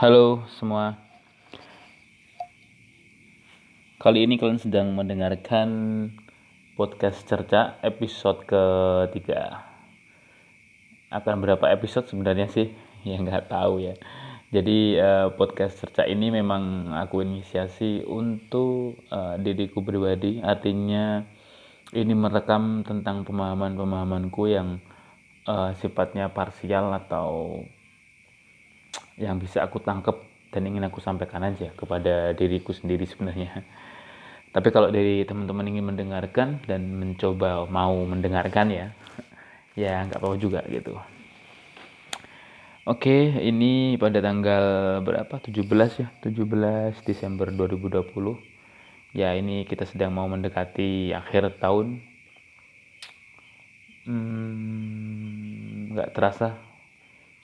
Halo semua. Kali ini kalian sedang mendengarkan podcast cerca episode ketiga. Akan berapa episode sebenarnya sih? Ya nggak tahu ya. Jadi uh, podcast cerca ini memang aku inisiasi untuk uh, diriku pribadi. Artinya ini merekam tentang pemahaman-pemahamanku yang uh, sifatnya parsial atau yang bisa aku tangkap dan ingin aku sampaikan aja kepada diriku sendiri sebenarnya. Tapi kalau dari teman-teman ingin mendengarkan dan mencoba mau mendengarkan ya, ya nggak apa-apa juga gitu. Oke, ini pada tanggal berapa? 17 ya, 17 Desember 2020. Ya, ini kita sedang mau mendekati akhir tahun. Hmm, nggak terasa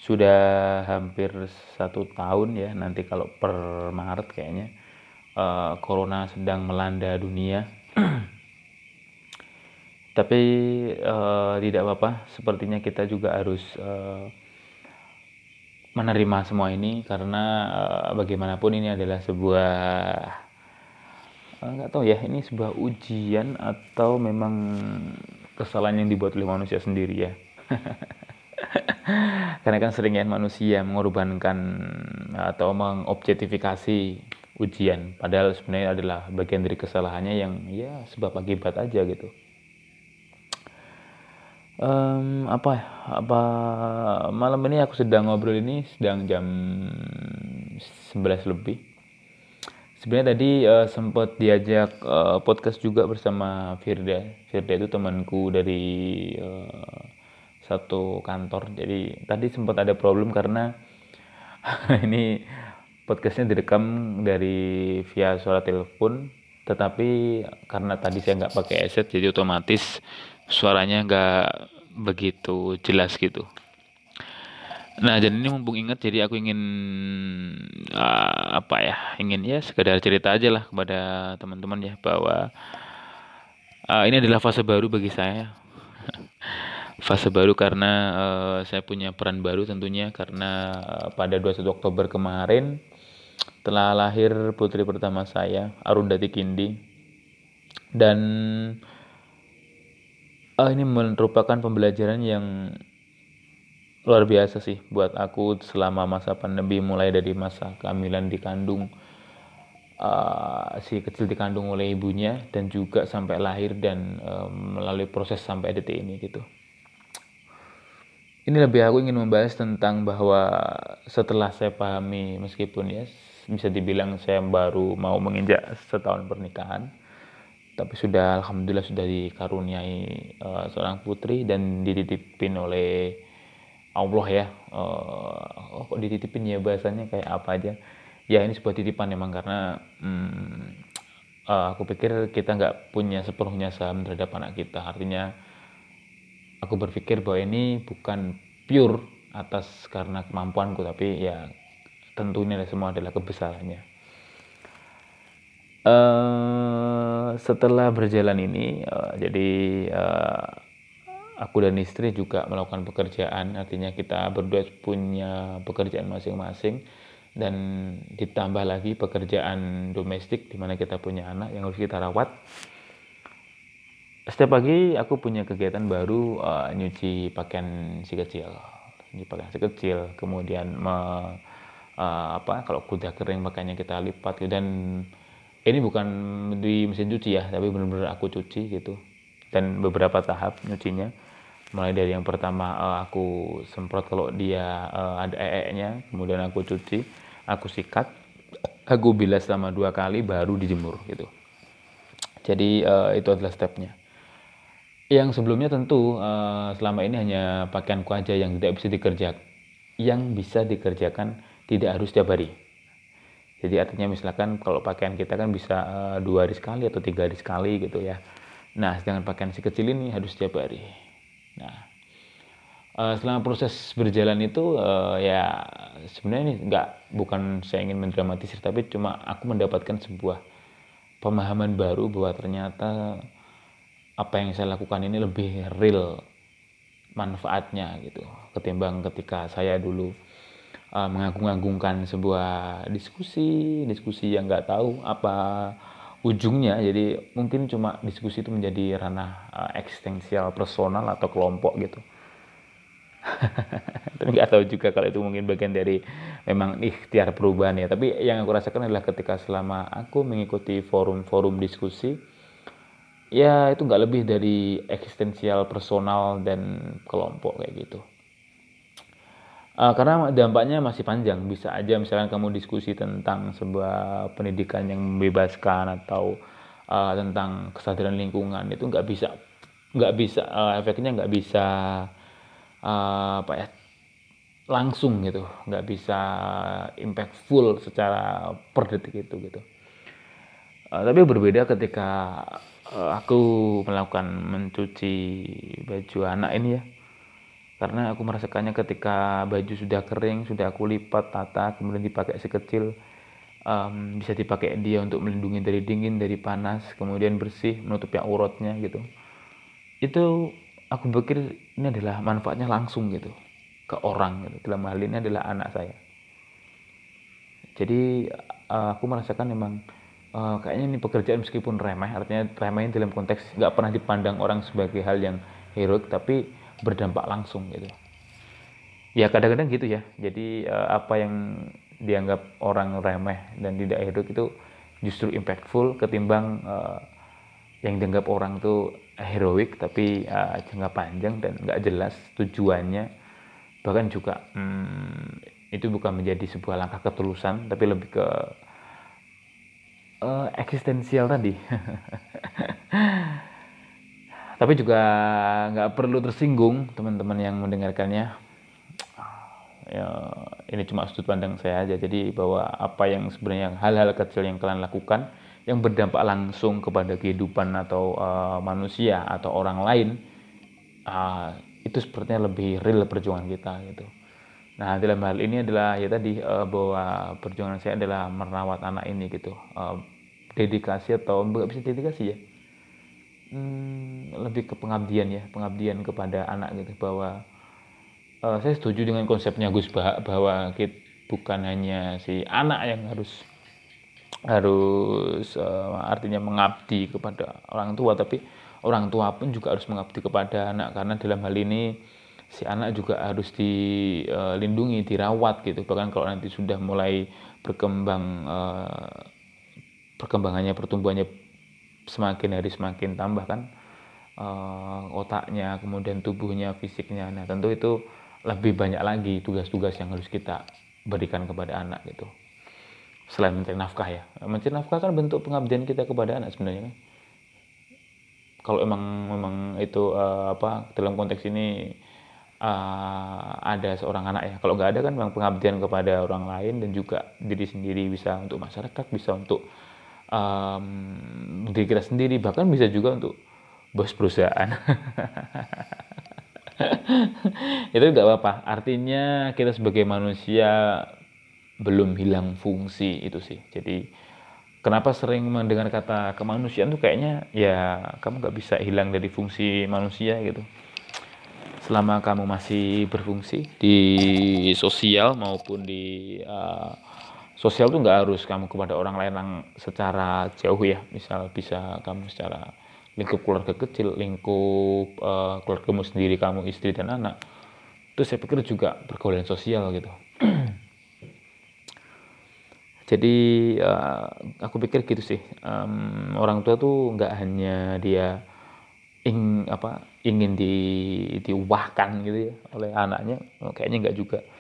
sudah hampir satu tahun ya nanti kalau per Maret kayaknya uh, corona sedang melanda dunia. Tapi uh, tidak apa-apa. Sepertinya kita juga harus uh, menerima semua ini karena uh, bagaimanapun ini adalah sebuah nggak uh, tahu ya ini sebuah ujian atau memang kesalahan yang dibuat oleh manusia sendiri ya karena kan sering ya manusia mengorbankan atau mengobjektifikasi ujian. Padahal sebenarnya adalah bagian dari kesalahannya yang ya sebab akibat aja gitu. Um, apa ya? Apa malam ini aku sedang ngobrol ini sedang jam 11 lebih. Sebenarnya tadi uh, sempat diajak uh, podcast juga bersama Firda. Firda itu temanku dari uh, satu kantor. Jadi tadi sempat ada problem karena ini podcastnya direkam dari via suara telepon. Tetapi karena tadi saya nggak pakai headset jadi otomatis suaranya nggak begitu jelas gitu. Nah jadi ini mumpung ingat jadi aku ingin uh, apa ya ingin ya sekedar cerita aja lah kepada teman-teman ya bahwa uh, ini adalah fase baru bagi saya fase baru karena uh, saya punya peran baru tentunya karena uh, pada 21 Oktober kemarin telah lahir putri pertama saya Arundati Kindi dan uh, ini merupakan pembelajaran yang luar biasa sih buat aku selama masa pandemi mulai dari masa kehamilan dikandung uh, si kecil dikandung oleh ibunya dan juga sampai lahir dan uh, melalui proses sampai detik ini gitu ini lebih aku ingin membahas tentang bahwa setelah saya pahami meskipun ya bisa dibilang saya baru mau menginjak setahun pernikahan tapi sudah alhamdulillah sudah dikaruniai uh, seorang putri dan dititipin oleh Allah ya. Uh, oh kok dititipin ya bahasanya kayak apa aja? Ya ini sebuah titipan memang karena hmm, uh, aku pikir kita nggak punya sepenuhnya saham terhadap anak kita. Artinya aku berpikir bahwa ini bukan pure atas karena kemampuanku tapi ya tentunya semua adalah kebesarannya. Uh, setelah berjalan ini uh, jadi uh, aku dan istri juga melakukan pekerjaan. Artinya kita berdua punya pekerjaan masing-masing. Dan ditambah lagi pekerjaan domestik di mana kita punya anak yang harus kita rawat setiap pagi aku punya kegiatan baru uh, nyuci pakaian si kecil. Nyuci pakaian si kecil kemudian me, uh, apa kalau kuda kering pakaiannya kita lipat gitu. dan ini bukan di mesin cuci ya tapi benar-benar aku cuci gitu. Dan beberapa tahap nyucinya. Mulai dari yang pertama uh, aku semprot kalau dia uh, ada ee-nya kemudian aku cuci aku sikat. Aku bilas selama dua kali baru dijemur gitu. Jadi uh, itu adalah stepnya yang sebelumnya tentu uh, selama ini hanya pakaianku aja yang tidak bisa dikerjakan, yang bisa dikerjakan tidak harus setiap hari. Jadi artinya misalkan kalau pakaian kita kan bisa uh, dua hari sekali atau tiga hari sekali gitu ya. Nah sedangkan pakaian si kecil ini harus setiap hari. Nah uh, selama proses berjalan itu ya sebenarnya ini nggak bukan saya ingin mendramatisir tapi cuma aku mendapatkan sebuah pemahaman baru bahwa ternyata apa yang saya lakukan ini lebih real manfaatnya gitu. Ketimbang ketika saya dulu uh, mengagung-agungkan sebuah diskusi diskusi yang nggak tahu apa ujungnya. Jadi mungkin cuma diskusi itu menjadi ranah uh, eksistensial personal atau kelompok gitu. Tapi nggak tahu juga kalau itu mungkin bagian dari memang ikhtiar perubahan ya. Tapi yang aku rasakan adalah ketika selama aku mengikuti forum-forum diskusi ya itu nggak lebih dari eksistensial personal dan kelompok kayak gitu. Uh, karena dampaknya masih panjang. Bisa aja misalnya kamu diskusi tentang sebuah pendidikan yang membebaskan atau uh, tentang kesadaran lingkungan itu nggak bisa nggak bisa uh, efeknya nggak bisa uh, apa ya langsung gitu. Nggak bisa impactful secara per detik itu gitu. Uh, tapi berbeda ketika aku melakukan mencuci baju anak ini ya. Karena aku merasakannya ketika baju sudah kering sudah aku lipat tata kemudian dipakai sekecil um, bisa dipakai dia untuk melindungi dari dingin dari panas kemudian bersih menutupi auratnya gitu. Itu aku pikir ini adalah manfaatnya langsung gitu ke orang gitu. Dalam hal ini adalah anak saya. Jadi uh, aku merasakan memang uh, kayaknya ini pekerjaan meskipun remeh artinya remeh dalam konteks nggak pernah dipandang orang sebagai hal yang heroik tapi berdampak langsung gitu. Ya kadang-kadang gitu ya. Jadi uh, apa yang dianggap orang remeh dan tidak hidup itu justru impactful ketimbang uh, yang dianggap orang tuh heroik tapi uh, jangka panjang dan nggak jelas tujuannya. Bahkan juga hmm, itu bukan menjadi sebuah langkah ketulusan tapi lebih ke eksistensial tadi. Tapi juga nggak perlu tersinggung teman-teman yang mendengarkannya. Ya ini cuma sudut pandang saya aja. Jadi bahwa apa yang sebenarnya hal-hal kecil yang kalian lakukan yang berdampak langsung kepada kehidupan atau uh, manusia atau orang lain uh, itu sepertinya lebih real perjuangan kita gitu. Nah dalam hal ini adalah ya tadi uh, bahwa perjuangan saya adalah merawat anak ini gitu. Uh, dedikasi atau nggak bisa dedikasi ya? Hmm, lebih ke pengabdian ya pengabdian kepada anak gitu bahwa uh, saya setuju dengan konsepnya Gus bah bahwa kita bukan hanya si anak yang harus harus uh, artinya mengabdi kepada orang tua tapi orang tua pun juga harus mengabdi kepada anak karena dalam hal ini si anak juga harus dilindungi dirawat gitu. Bahkan kalau nanti sudah mulai berkembang uh, perkembangannya pertumbuhannya semakin hari semakin tambah kan uh, otaknya kemudian tubuhnya fisiknya. Nah tentu itu lebih banyak lagi tugas-tugas yang harus kita berikan kepada anak gitu. Selain mencari nafkah ya. Mencari nafkah kan bentuk pengabdian kita kepada anak sebenarnya kan. Kalau emang memang itu uh, apa dalam konteks ini uh, ada seorang anak ya. Kalau nggak ada kan memang pengabdian kepada orang lain dan juga diri sendiri bisa untuk masyarakat bisa untuk um, diri kita sendiri bahkan bisa juga untuk bos perusahaan. Itu nggak apa-apa. Artinya kita sebagai manusia belum hilang fungsi itu sih. Jadi kenapa sering mendengar kata kemanusiaan tuh kayaknya ya kamu nggak bisa hilang dari fungsi manusia gitu. Selama kamu masih berfungsi di sosial maupun di uh, sosial tuh nggak harus kamu kepada orang lain yang secara jauh ya. Misal bisa kamu secara lingkup keluarga kecil lingkup uh, keluargamu sendiri kamu istri dan anak itu saya pikir juga pergaulan sosial gitu. Jadi uh, aku pikir gitu sih. Um, orang tua tuh nggak hanya dia ing apa ingin di diuahkan gitu ya oleh anaknya kayaknya nggak juga. Eh,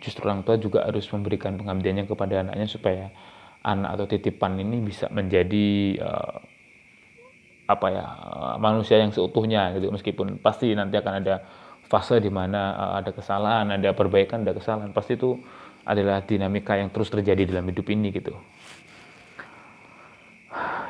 justru orang tua juga harus memberikan pengabdiannya kepada anaknya supaya anak atau titipan ini bisa menjadi uh, apa ya uh, manusia yang seutuhnya gitu. Meskipun pasti nanti akan ada fase di mana uh, ada kesalahan ada perbaikan ada kesalahan. Pasti itu adalah dinamika yang terus terjadi dalam hidup ini gitu.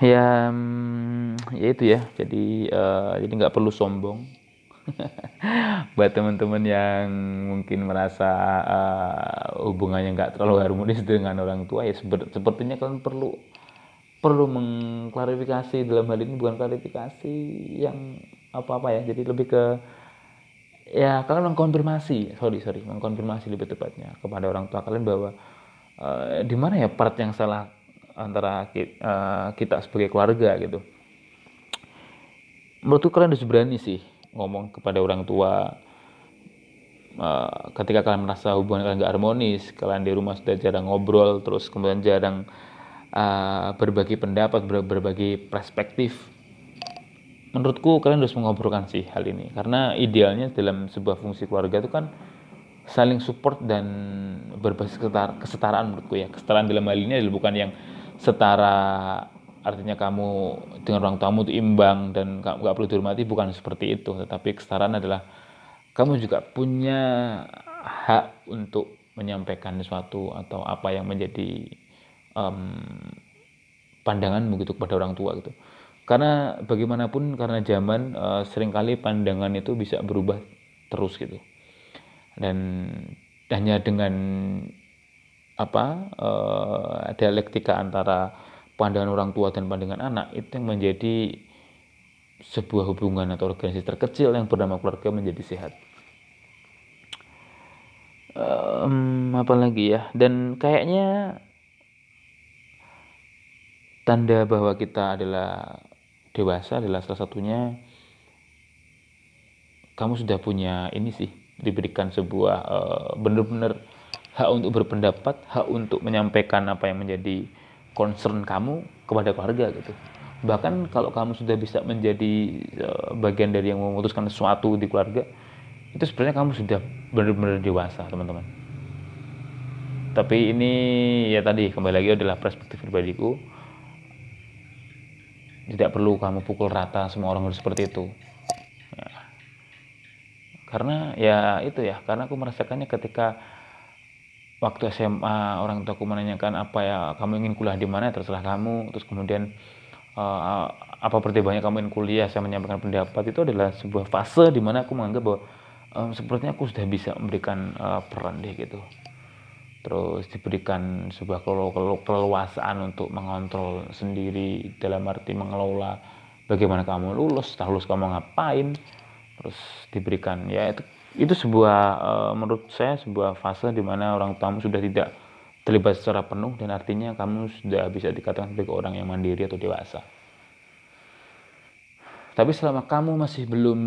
Ya hmm, ya itu ya. Jadi uh, jadi nggak perlu sombong buat teman-teman yang mungkin merasa uh, hubungannya nggak terlalu harmonis dengan orang tua ya sepertinya kalian perlu perlu mengklarifikasi dalam hal ini bukan klarifikasi yang apa-apa ya. Jadi lebih ke ya kalian mengkonfirmasi sorry sorry mengkonfirmasi lebih tepatnya kepada orang tua kalian bahwa uh, di mana ya part yang salah antara kita, uh, eh, kita sebagai keluarga gitu. Menurutku kalian harus berani sih ngomong kepada orang tua uh, ketika kalian merasa hubungan kalian gak harmonis kalian di rumah sudah jarang ngobrol terus kemudian jarang uh, berbagi pendapat ber berbagi perspektif. Menurutku kalian harus mengobrolkan sih hal ini karena idealnya dalam sebuah fungsi keluarga itu kan saling support dan berbasis kesetaraan menurutku ya. Kesetaraan dalam hal ini adalah bukan yang setara artinya kamu dengan orang tamu itu imbang dan nggak perlu dihormati bukan seperti itu. Tetapi kesetaraan adalah kamu juga punya hak untuk menyampaikan sesuatu atau apa yang menjadi um, pandangan begitu kepada orang tua gitu. Karena bagaimanapun karena zaman uh, sering kali pandangan itu bisa berubah terus gitu. Dan hanya dengan apa uh, dialektika antara pandangan orang tua dan pandangan anak itu yang menjadi sebuah hubungan atau organisasi terkecil yang bernama keluarga menjadi sehat. Um, apa ya? Dan kayaknya tanda bahwa kita adalah dewasa adalah salah satunya kamu sudah punya ini sih diberikan sebuah uh, benar-benar hak untuk berpendapat, hak untuk menyampaikan apa yang menjadi concern kamu kepada keluarga gitu. Bahkan kalau kamu sudah bisa menjadi uh, bagian dari yang memutuskan sesuatu di keluarga, itu sebenarnya kamu sudah benar-benar dewasa, teman-teman. Tapi ini ya tadi kembali lagi adalah perspektif pribadiku. Tidak perlu kamu pukul rata semua orang harus seperti itu. Ya. Karena ya itu ya, karena aku merasakannya ketika waktu SMA orang tuaku menanyakan apa ya kamu ingin kuliah di mana? Terserah kamu. Terus kemudian uh, apa pertimbangannya kamu ingin kuliah? Saya menyampaikan pendapat itu adalah sebuah fase di mana aku menganggap bahwa um, sepertinya aku sudah bisa memberikan uh, peran deh gitu. Terus diberikan sebuah keleluasaan untuk mengontrol sendiri dalam arti mengelola bagaimana kamu lulus setelah lulus kamu ngapain. Terus diberikan ya itu itu sebuah uh, menurut saya sebuah fase di mana orang tamu sudah tidak terlibat secara penuh dan artinya kamu sudah bisa dikatakan sebagai orang yang mandiri atau dewasa. Tapi selama kamu masih belum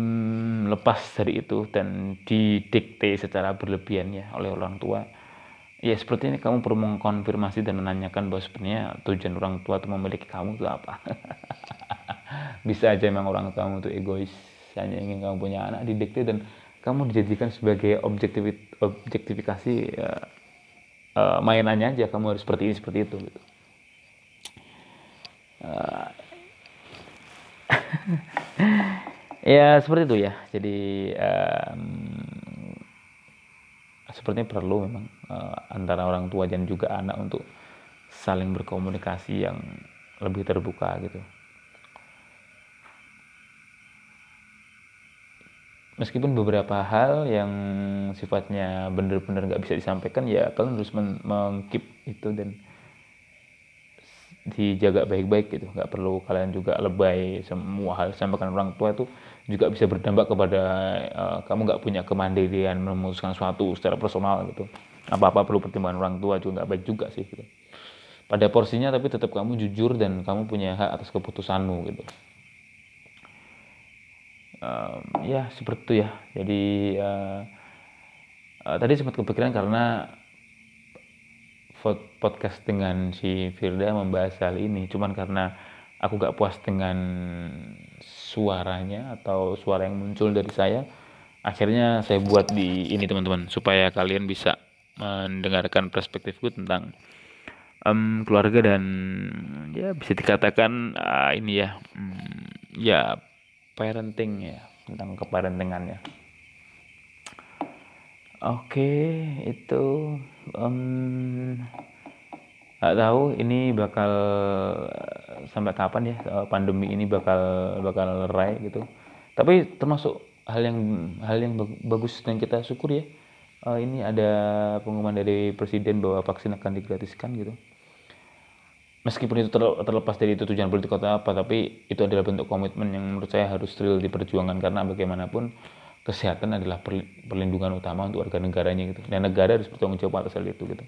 lepas dari itu dan didikte secara berlebihan ya oleh orang tua, ya seperti ini kamu perlu mengkonfirmasi dan menanyakan bahwa sebenarnya tujuan orang tua itu memiliki kamu itu apa. Bisa aja memang orang tua itu egois, hanya ingin kamu punya anak didikte dan kamu dijadikan sebagai objektif objektifikasi ya, uh, mainannya aja kamu harus seperti ini seperti itu gitu. Uh, ya seperti itu ya jadi um, sepertinya perlu memang uh, antara orang tua dan juga anak untuk saling berkomunikasi yang lebih terbuka gitu meskipun beberapa hal yang sifatnya benar-benar nggak bisa disampaikan ya kalian harus mengkip itu dan dijaga baik-baik gitu. Nggak perlu kalian juga lebay semua hal sampaikan orang tua itu juga bisa berdampak kepada uh, kamu nggak punya kemandirian memutuskan sesuatu secara personal gitu. Apa-apa perlu pertimbangan orang tua juga nggak baik juga sih gitu. Pada porsinya tapi tetap kamu jujur dan kamu punya hak atas keputusanmu gitu um, ya seperti itu ya. Jadi uh, uh, tadi sempat kepikiran karena podcast dengan si Firda membahas hal ini. Cuman karena aku gak puas dengan suaranya atau suara yang muncul dari saya akhirnya saya buat di ini teman-teman supaya kalian bisa mendengarkan perspektifku tentang um, keluarga dan ya bisa dikatakan uh, ini ya um, ya parenting ya tentang keparentingannya. Oke itu um, nggak tahu ini bakal sampai kapan ya eh, pandemi ini bakal bakal lerai gitu. Tapi termasuk hal yang hal yang bagus dan kita syukur ya uh, ini ada pengumuman dari presiden bahwa vaksin akan digratiskan gitu meskipun itu terlepas dari itu tujuan politik atau apa tapi itu adalah bentuk komitmen yang menurut saya harus real diperjuangkan. Karena bagaimanapun kesehatan adalah perlindungan utama untuk warga negaranya gitu. Dan negara harus bertanggung jawab atas hal itu gitu.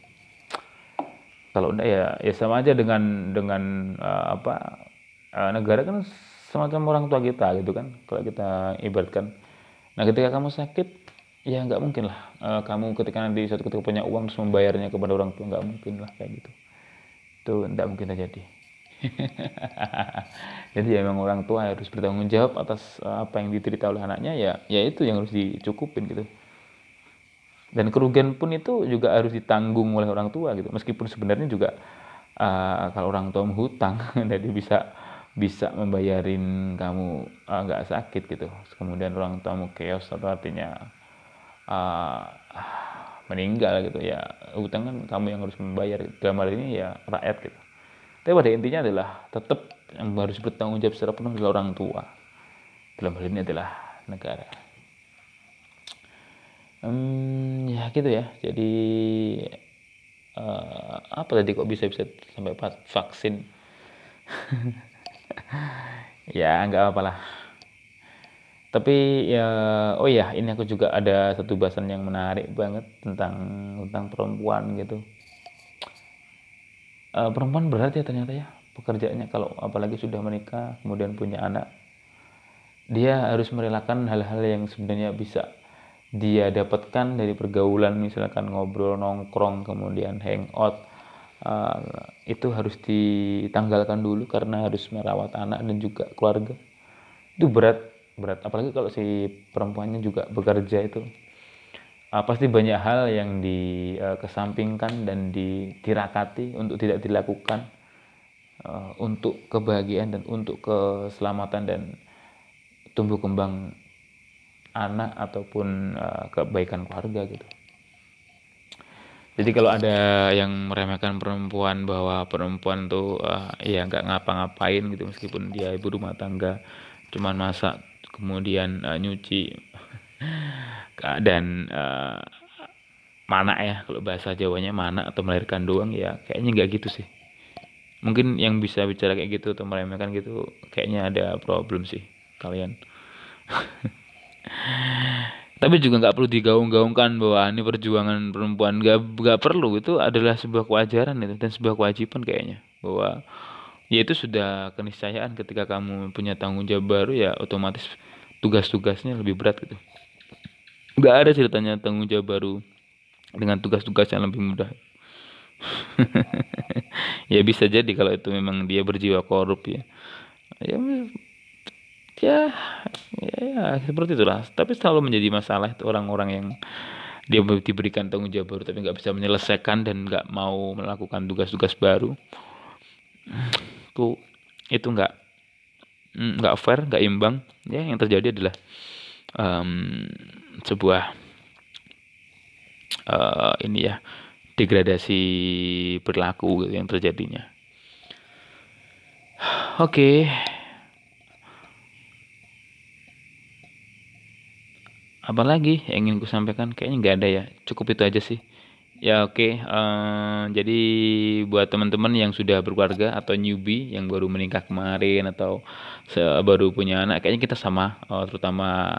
Kalau enggak ya ya sama aja dengan dengan uh, apa uh, negara kan semacam orang tua kita gitu kan. Kalau kita ibaratkan nah ketika kamu sakit ya nggak mungkin lah uh, kamu ketika nanti suatu ketika punya uang terus membayarnya kepada orang tua nggak mungkin lah kayak gitu itu nggak mungkin terjadi. Jadi ya memang orang tua harus bertanggung jawab atas apa yang diterita oleh anaknya ya ya itu yang harus dicukupin gitu. Dan kerugian pun itu juga harus ditanggung oleh orang tua gitu. Meskipun sebenarnya juga uh, kalau orang tua menghutang jadi bisa bisa membayarin kamu nggak uh, sakit gitu. Kemudian orang tua mau chaos atau artinya uh, meninggal gitu ya hutang kan kamu yang harus membayar dalam hal ini ya rakyat gitu. Tapi pada intinya adalah tetap yang harus bertanggung jawab secara penuh adalah orang tua. Dalam hal ini adalah negara. Hmm, ya gitu ya. Jadi uh, apa tadi kok bisa bisa sampai vaksin? Ya nggak apa lah tapi ya oh ya ini aku juga ada satu bahasan yang menarik banget tentang tentang perempuan gitu. Uh, perempuan berat ya ternyata ya pekerjaannya kalau apalagi sudah menikah kemudian punya anak. Dia harus merelakan hal-hal yang sebenarnya bisa dia dapatkan dari pergaulan misalkan ngobrol nongkrong kemudian hangout uh, itu harus ditanggalkan dulu karena harus merawat anak dan juga keluarga. Itu berat berat apalagi kalau si perempuannya juga bekerja itu uh, pasti banyak hal yang dikesampingkan uh, dan ditirakati untuk tidak dilakukan uh, untuk kebahagiaan dan untuk keselamatan dan tumbuh kembang anak ataupun uh, kebaikan keluarga gitu. Jadi kalau ada yang meremehkan perempuan bahwa perempuan tuh uh, ya nggak ngapa-ngapain gitu meskipun dia ibu rumah tangga cuman masak kemudian uh, nyuci dan uh, mana ya. Kalau bahasa Jawanya mana atau melahirkan doang ya kayaknya nggak gitu sih. Mungkin yang bisa bicara kayak gitu atau meremehkan gitu kayaknya ada problem sih kalian. Tapi juga nggak perlu digaung-gaungkan bahwa ini perjuangan perempuan. Nggak nggak perlu. Itu adalah sebuah kewajaran itu dan sebuah kewajiban kayaknya bahwa ya itu sudah keniscayaan ketika kamu punya tanggung jawab baru ya otomatis tugas-tugasnya lebih berat gitu. Nggak ada ceritanya tanggung jawab baru dengan tugas-tugas yang lebih mudah. Ya bisa jadi kalau itu memang dia berjiwa korup ya. Ya ya, ya, ya seperti itulah. Tapi selalu menjadi masalah itu orang-orang yang dia diberikan tanggung jawab baru tapi nggak bisa menyelesaikan dan nggak mau melakukan tugas-tugas baru itu itu nggak nggak fair nggak imbang ya yang terjadi adalah um, sebuah uh, ini ya degradasi perilaku yang terjadinya. Oke. Okay. apalagi yang ingin ku sampaikan? Kayaknya nggak ada ya. Cukup itu aja sih ya oke okay. uh, eh, jadi buat teman-teman yang sudah berkeluarga atau newbie yang baru menikah kemarin atau baru punya anak kayaknya kita sama uh, terutama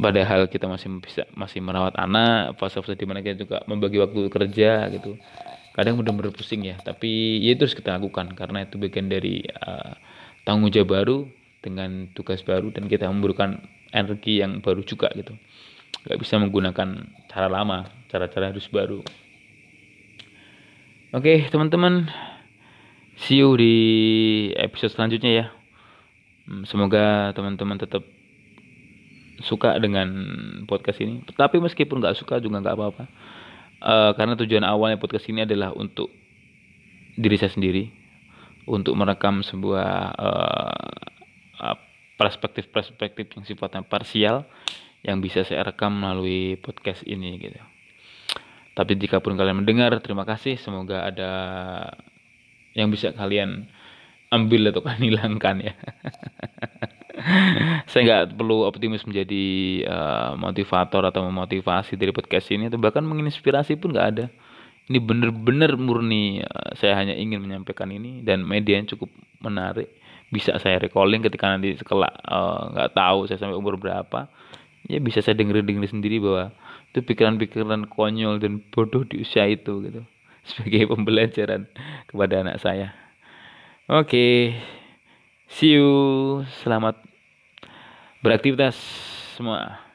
padahal kita masih bisa masih merawat anak fase-fase di mana kita juga membagi waktu kerja gitu kadang benar-benar pusing ya tapi ya itu harus kita lakukan karena itu bagian dari uh, tanggung jawab baru dengan tugas baru dan kita memberikan energi yang baru juga gitu nggak bisa menggunakan cara lama cara-cara harus baru. Oke teman-teman. See you di episode selanjutnya ya. Hmm, semoga teman-teman tetap suka dengan podcast ini. Tapi meskipun nggak suka juga nggak apa-apa. Uh, karena tujuan awalnya podcast ini adalah untuk diri saya sendiri. Untuk merekam sebuah uh, perspektif-perspektif yang sifatnya parsial yang bisa saya rekam melalui podcast ini gitu. Tapi jika pun kalian mendengar, terima kasih. Semoga ada yang bisa kalian ambil atau kalian hilangkan ya. saya nggak perlu optimis menjadi uh, motivator atau memotivasi dari podcast ini atau bahkan menginspirasi pun nggak ada. Ini benar-benar murni uh, saya hanya ingin menyampaikan ini dan media yang cukup menarik bisa saya recalling ketika nanti sekolah eh, nggak uh, tahu saya sampai umur berapa ya bisa saya denger-denger sendiri bahwa itu pikiran-pikiran konyol dan bodoh di usia itu gitu. Sebagai pembelajaran kepada anak saya. Oke. Okay. see you. Selamat beraktivitas semua